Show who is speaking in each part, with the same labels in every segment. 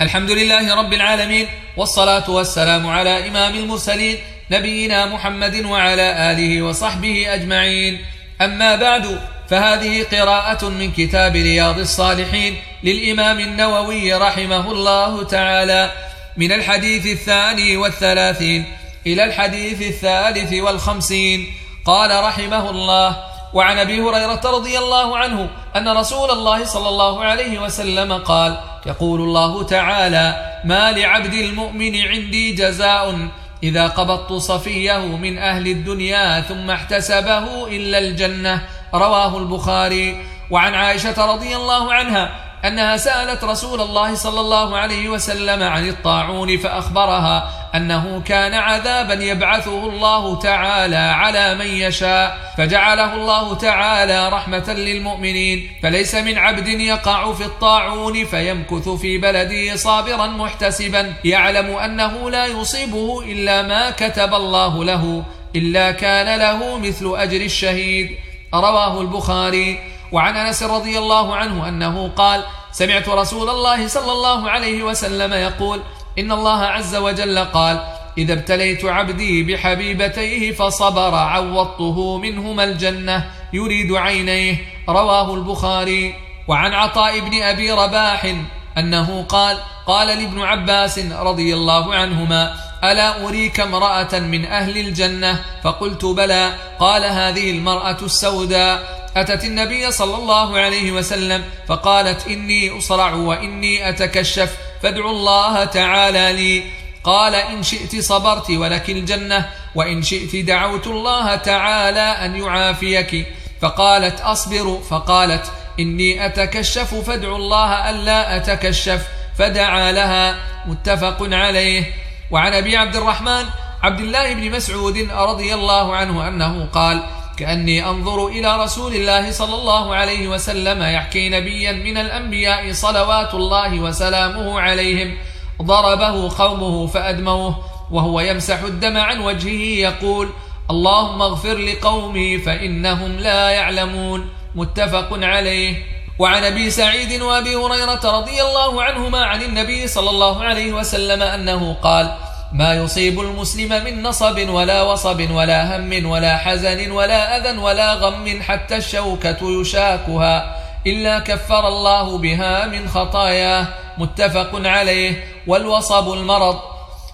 Speaker 1: الحمد لله رب العالمين والصلاة والسلام على إمام المرسلين نبينا محمد وعلى آله وصحبه أجمعين. أما بعد فهذه قراءة من كتاب رياض الصالحين للإمام النووي رحمه الله تعالى من الحديث الثاني والثلاثين إلى الحديث الثالث والخمسين. قال رحمه الله وعن أبي هريرة رضي الله عنه أن رسول الله صلى الله عليه وسلم قال يقول الله تعالى ما لعبد المؤمن عندي جزاء إذا قبضت صفيه من أهل الدنيا ثم احتسبه إلا الجنة رواه البخاري. وعن عائشة رضي الله عنها أنها سألت رسول الله صلى الله عليه وسلم عن الطاعون فأخبرها أنه كان عذابا يبعثه الله تعالى على من يشاء فجعله الله تعالى رحمة للمؤمنين فليس من عبد يقع في الطاعون فيمكث في بلده صابرا محتسبا يعلم أنه لا يصيبه إلا ما كتب الله له إلا كان له مثل أجر الشهيد. رواه البخاري. وعن أنس رضي الله عنه أنه قال سمعت رسول الله صلى الله عليه وسلم يقول إن الله عز وجل قال إذا ابتليت عبدي بحبيبتيه فصبر عوضته منهما الجنة يريد عينيه رواه البخاري. وعن عطاء بن أبي رباح أنه قال قال لابن عباس رضي الله عنهما ألا أريك امرأة من أهل الجنة؟ فقلت بلى. قال هذه المرأة السوداء. أتت النبي صلى الله عليه وسلم فقالت إني أصرع وإني أتكشف فادعوا الله تعالى لي. قال إن شئت صبرت ولك الجنة وإن شئت دعوت الله تعالى أن يعافيك. فقالت أصبر فقالت إني أتكشف فادعوا الله ألا أتكشف. فدعا لها متفق عليه. وعن أبي عبد الرحمن عبد الله بن مسعود رضي الله عنه أنه قال كأني أنظر إلى رسول الله صلى الله عليه وسلم يحكي نبيا من الأنبياء صلوات الله وسلامه عليهم. ضربه قومه فأدموه وهو يمسح الدم عن وجهه يقول اللهم اغفر لقومي فإنهم لا يعلمون متفق عليه. وعن أبي سعيد وأبي هريرة رضي الله عنهما عن النبي صلى الله عليه وسلم أنه قال ما يصيب المسلم من نصب ولا وصب ولا هم ولا حزن ولا أذى ولا غم حتى الشوكة يشاكها إلا كفر الله بها من خطاياه. متفق عليه. والوصب المرض.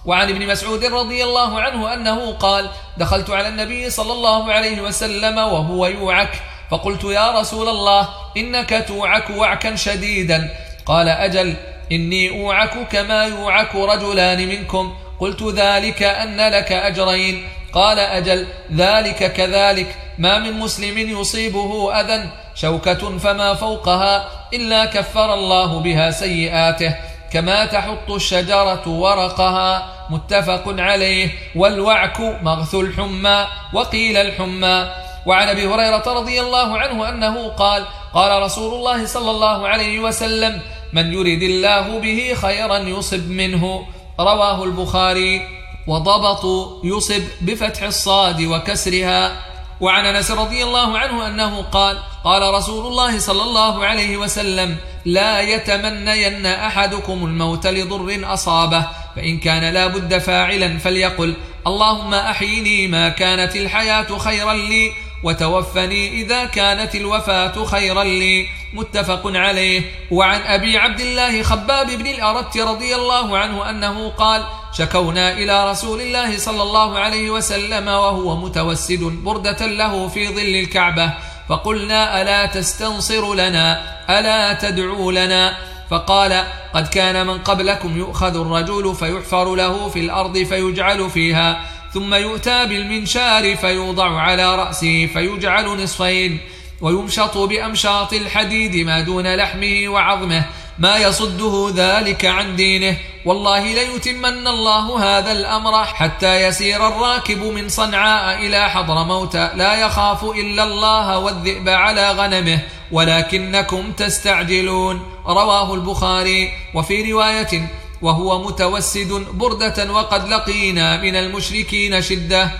Speaker 1: وعن ابن مسعود رضي الله عنه أنه قال دخلت على النبي صلى الله عليه وسلم وهو يوعك. فقلت يا رسول الله إنك توعك وعكا شديدا قال أجل إني أوعك كما يوعك رجلان منكم قلت ذلك أن لك أجرين. قال أجل ذلك كذلك. ما من مسلم يصيبه أذى شوكة فما فوقها إلا كفر الله بها سيئاته. كما تحط الشجرة ورقها متفق عليه. والوعك مغث الحمى وقيل الحمى. وعن أبي هريرة رضي الله عنه أنه قال قال رسول الله صلى الله عليه وسلم من يرد الله به خيرا يصب منه. رواه البخاري وضبط يصب بفتح الصاد وكسرها. وعن أنس رضي الله عنه أنه قال قال رسول الله صلى الله عليه وسلم لا يتمنين أحدكم الموت لضر أصابه فإن كان لا بد فاعلا فليقل اللهم أحيني ما كانت الحياة خيرا لي وتوفني إذا كانت الوفاة خيرا لي. متفق عليه. وعن أبي عبد الله خباب بن الأرت رضي الله عنه أنه قال شكونا إلى رسول الله صلى الله عليه وسلم وهو متوسد بردة له في ظل الكعبة. فقلنا ألا تستنصر لنا؟ ألا تدعو لنا؟ فقال قد كان من قبلكم يؤخذ الرجل فيحفر له في الأرض فيجعل فيها. ثم يؤتى بالمنشار فيوضع على رأسه فيجعل نصفين ويمشط بأمشاط الحديد ما دون لحمه وعظمه ما يصده ذلك عن دينه والله ليتمن الله هذا الأمر حتى يسير الراكب من صنعاء إلى حضر موتى لا يخاف إلا الله والذئب على غنمه ولكنكم تستعجلون رواه البخاري وفي رواية وهو متوسد بردة وقد لقينا من المشركين شدة.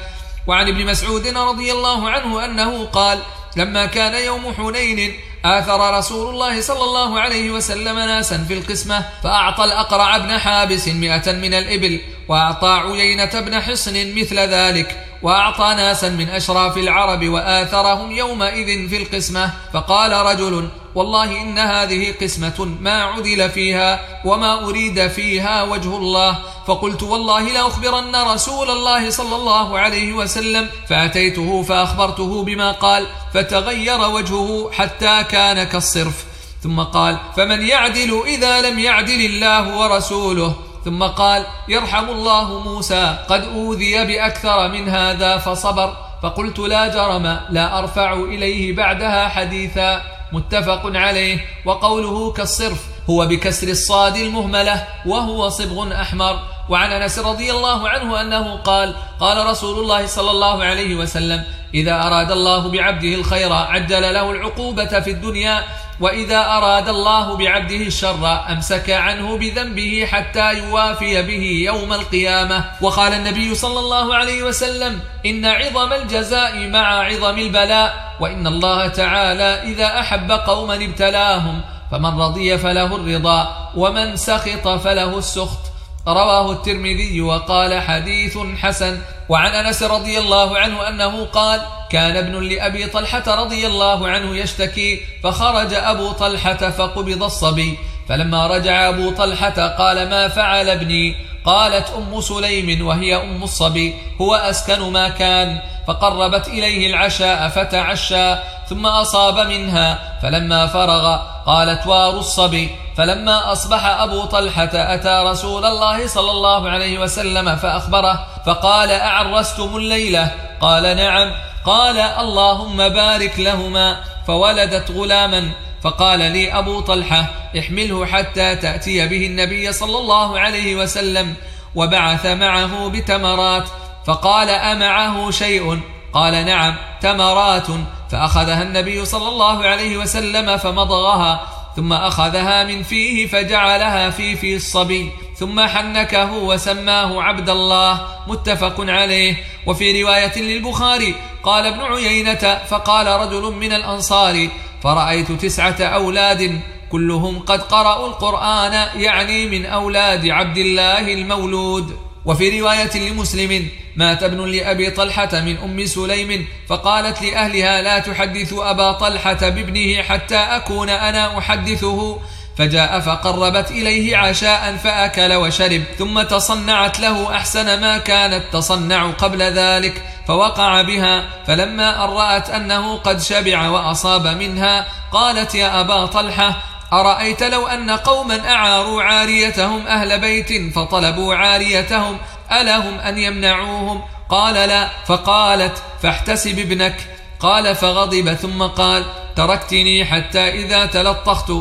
Speaker 1: وعن ابن مسعود رضي الله عنه أنه قال لما كان يوم حنين آثر رسول الله صلى الله عليه وسلم ناسا في القسمة فأعطى الأقرع بن حابس مئة من الإبل وأعطى عيينة بن حصن مثل ذلك. وأعطى ناسا من أشراف العرب وآثرهم يومئذ في القسمة. فقال رجل والله إن هذه قسمة ما عدل فيها وما أريد فيها وجه الله. فقلت والله لأخبرن رسول الله صلى الله عليه وسلم. فأتيته فأخبرته بما قال فتغير وجهه حتى كان كالصرف. ثم قال فمن يعدل إذا لم يعدل الله ورسوله؟ ثم قال يرحم الله موسى قد أوذي بأكثر من هذا فصبر. فقلت لا جرم لا أرفع إليه بعدها حديثا. متفق عليه. وقوله كالصرف هو بكسر الصاد المهملة وهو صبغ أحمر. وعن أنس رضي الله عنه أنه قال قال رسول الله صلى الله عليه وسلم إذا أراد الله بعبده الخير عجل له العقوبة في الدنيا وإذا أراد الله بعبده الشر أمسك عنه بذنبه حتى يوافي به يوم القيامة. وقال النبي صلى الله عليه وسلم إن عظم الجزاء مع عظم البلاء وإن الله تعالى إذا أحب قوما ابتلاهم فمن رضي فله الرضا ومن سخط فله السخط. رواه الترمذي وقال حديث حسن. وعن أنس رضي الله عنه أنه قال كان ابن لأبي طلحة رضي الله عنه يشتكي فخرج أبو طلحة فقبض الصبي. فلما رجع أبو طلحة قال ما فعل ابني؟ قالت أم سليم وهي أم الصبي هو أسكن ما كان فقربت إليه العشاء فتعشى ثم أصاب منها فلما فرغ قالت وار الصبي فلما أصبح أبو طلحة أتى رسول الله صلى الله عليه وسلم فأخبره فقال أعرستم الليلة؟ قال نعم قال اللهم بارك لهما فولدت غلاما فقال لي أبو طلحة احمله حتى تأتي به النبي صلى الله عليه وسلم وبعث معه بتمرات فقال أمعه شيء؟ قال نعم تمرات. فأخذها النبي صلى الله عليه وسلم فمضغها ثم أخذها من فيه فجعلها في في الصبي ثم حنكه وسماه عبد الله متفق عليه. وفي رواية للبخاري قال ابن عيينة فقال رجل من الأنصار فرأيت تسعة أولاد كلهم قد قرأوا القرآن يعني من أولاد عبد الله المولود. وفي رواية لمسلم مات ابن لأبي طلحة من أم سليم فقالت لأهلها لا تحدثوا أبا طلحة بابنه حتى أكون أنا أحدثه. فجاء فقربت إليه عشاء فأكل وشرب ثم تصنعت له أحسن ما كانت تصنع قبل ذلك فوقع بها فلما أن رأت أنه قد شبع وأصاب منها قالت يا أبا طلحة أرأيت لو أن قوما أعاروا عاريتهم أهل بيت فطلبوا عاريتهم ألهم أن يمنعوهم؟ قال لا. فقالت فاحتسب ابنك. قال فغضب. ثم قال تركتني حتى إذا تلطخت.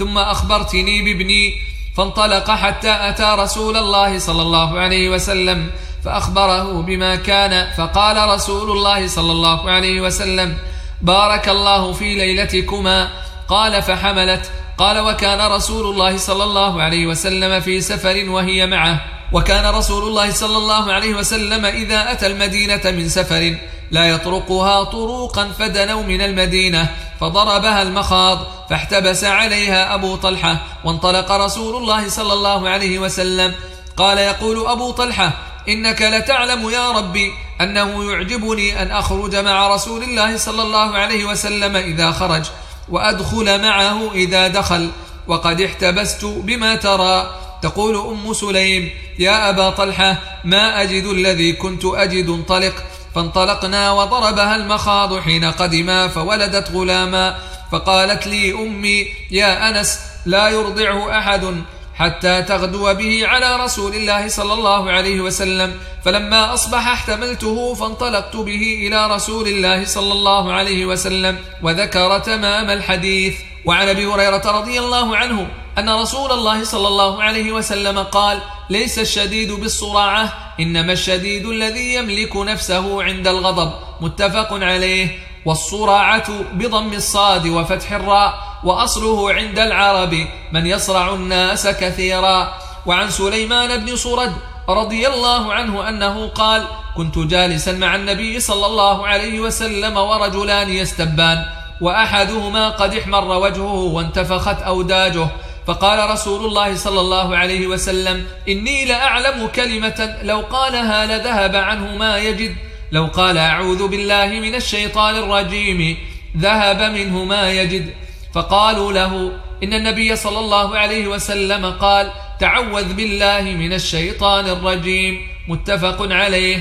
Speaker 1: ثم أخبرتني بابني فانطلق حتى أتى رسول الله صلى الله عليه وسلم فأخبره بما كان فقال رسول الله صلى الله عليه وسلم بارك الله في ليلتكما. قال فحملت. قال وكان رسول الله صلى الله عليه وسلم في سفر وهي معه. وكان رسول الله صلى الله عليه وسلم إذا أتى المدينة من سفر. لا يطرقها طروقا فدنوا من المدينة فضربها المخاض فاحتبس عليها أبو طلحة وانطلق رسول الله صلى الله عليه وسلم. قال يقول أبو طلحة إنك لتعلم يا ربي أنه يعجبني أن أخرج مع رسول الله صلى الله عليه وسلم إذا خرج وأدخل معه إذا دخل وقد احتبست بما ترى. تقول أم سليم يا أبا طلحة ما أجد الذي كنت أجد انطلق. فانطلقنا وضربها المخاض حين قدما فولدت غلاما. فقالت لي أمي يا أنس لا يرضعه أحد حتى تغدو به على رسول الله صلى الله عليه وسلم. فلما أصبح احتملته فانطلقت به إلى رسول الله صلى الله عليه وسلم وذكر تمام الحديث. وعن أبي هريرة رضي الله عنه أن رسول الله صلى الله عليه وسلم قال ليس الشديد بالصراعة إنما الشديد الذي يملك نفسه عند الغضب. متفق عليه. والصراعة بضم الصاد وفتح الراء وأصله عند العرب. من يصرع الناس كثيرا. وعن سليمان بن صرد رضي الله عنه أنه قال كنت جالسا مع النبي صلى الله عليه وسلم ورجلان يستبان وأحدهما قد احمر وجهه وانتفخت أوداجه فقال رسول الله صلى الله عليه وسلم إني لأعلم كلمة لو قالها لذهب عنه ما يجد. لو قال أعوذ بالله من الشيطان الرجيم ذهب منه ما يجد. فقالوا له إن النبي صلى الله عليه وسلم قال تعوذ بالله من الشيطان الرجيم. متفق عليه.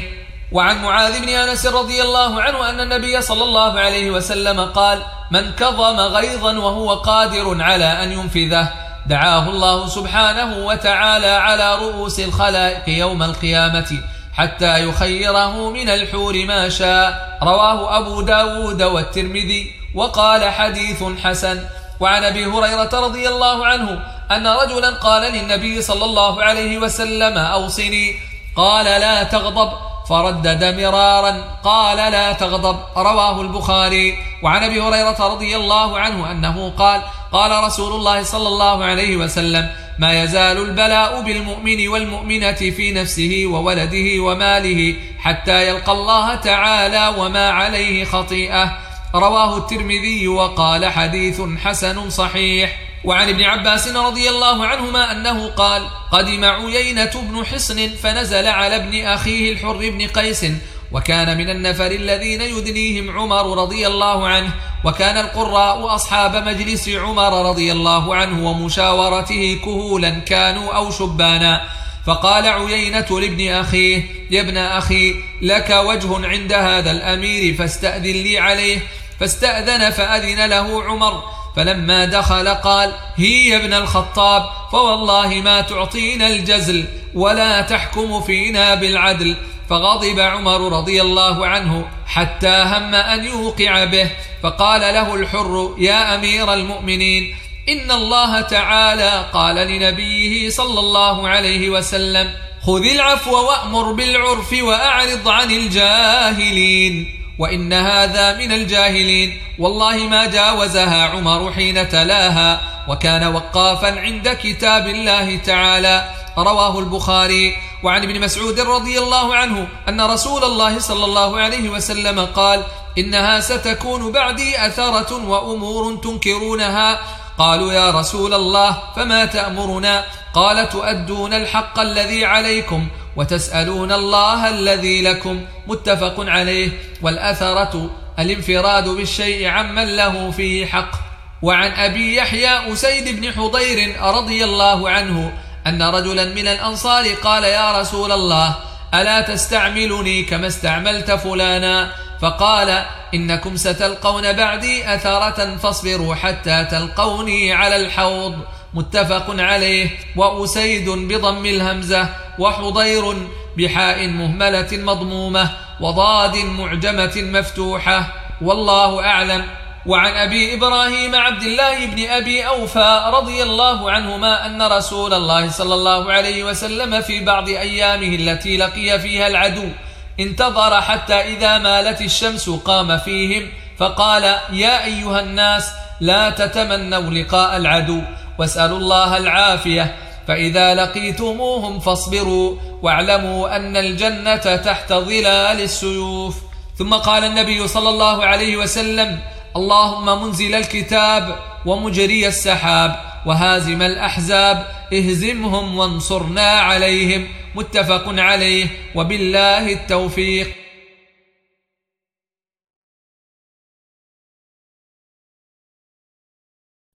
Speaker 1: وعن معاذ بن أنس رضي الله عنه أن النبي صلى الله عليه وسلم قال من كظم غيظا وهو قادر على أن ينفذه. دعاه الله سبحانه وتعالى على رؤوس الخلائق يوم القيامة حتى يخيره من الحور ما شاء. رواه أبو داود والترمذي وقال حديث حسن. وعن أبي هريرة رضي الله عنه أن رجلا قال للنبي صلى الله عليه وسلم أوصني. قال لا تغضب. فردد مرارا قال لا تغضب. رواه البخاري. وعن أبي هريرة رضي الله عنه أنه قال قال رسول الله صلى الله عليه وسلم ما يزال البلاء بالمؤمن والمؤمنة في نفسه وولده وماله حتى يلقى الله تعالى وما عليه خطيئة. رواه الترمذي وقال حديث حسن صحيح. وعن ابن عباس رضي الله عنهما أنه قال قدم عيينة بن حصن فنزل على ابن أخيه الحر بن قيس وكان من النفر الذين يدنيهم عمر رضي الله عنه وكان القراء أصحاب مجلس عمر رضي الله عنه ومشاورته كهولا كانوا أو شبانا. فقال عيينة لابن أخيه يا ابن أخي لك وجه عند هذا الأمير فاستأذن لي عليه فاستأذن فأذن له عمر. فلما دخل قال هي يا ابن الخطاب فوالله ما تعطينا الجزل ولا تحكم فينا بالعدل. فغضب عمر رضي الله عنه حتى هم أن يوقع به فقال له الحر يا أمير المؤمنين إن الله تعالى قال لنبيه صلى الله عليه وسلم خذ العفو وأمر بالعرف وأعرض عن الجاهلين. وإن هذا من الجاهلين. والله ما جاوزها عمر حين تلاها وكان وقافا عند كتاب الله تعالى. رواه البخاري. وعن ابن مسعود رضي الله عنه أن رسول الله صلى الله عليه وسلم قال إنها ستكون بعدي أثرة وأمور تنكرونها. قالوا يا رسول الله فما تأمرنا؟ قال تؤدون الحق الذي عليكم وتسألون الله الذي لكم. متفق عليه. والأثرة الانفراد بالشيء عمن له فيه حق. وعن أبي يحيى أسيد بن حضير رضي الله عنه أن رجلا من الأنصار قال يا رسول الله ألا تستعملني كما استعملت فلانا؟ فقال إنكم ستلقون بعدي أثرة فاصبروا حتى تلقوني على الحوض. متفق عليه. وأسيد بضم الهمزة. وحضير بحاء مهملة مضمومة. وضاد معجمة مفتوحة. والله أعلم. وعن أبي إبراهيم عبد الله بن أبي أوفى رضي الله عنهما أن رسول الله صلى الله عليه وسلم في بعض أيامه التي لقي فيها العدو انتظر حتى إذا مالت الشمس قام فيهم فقال يا أيها الناس لا تتمنوا لقاء العدو واسألوا الله العافية. فإذا لقيتموهم فاصبروا واعلموا أن الجنة تحت ظلال السيوف. ثم قال النبي صلى الله عليه وسلم اللهم منزل الكتاب ومجري السحاب. وهازم الأحزاب اهزمهم وانصرنا عليهم. متفق عليه. وبالله التوفيق.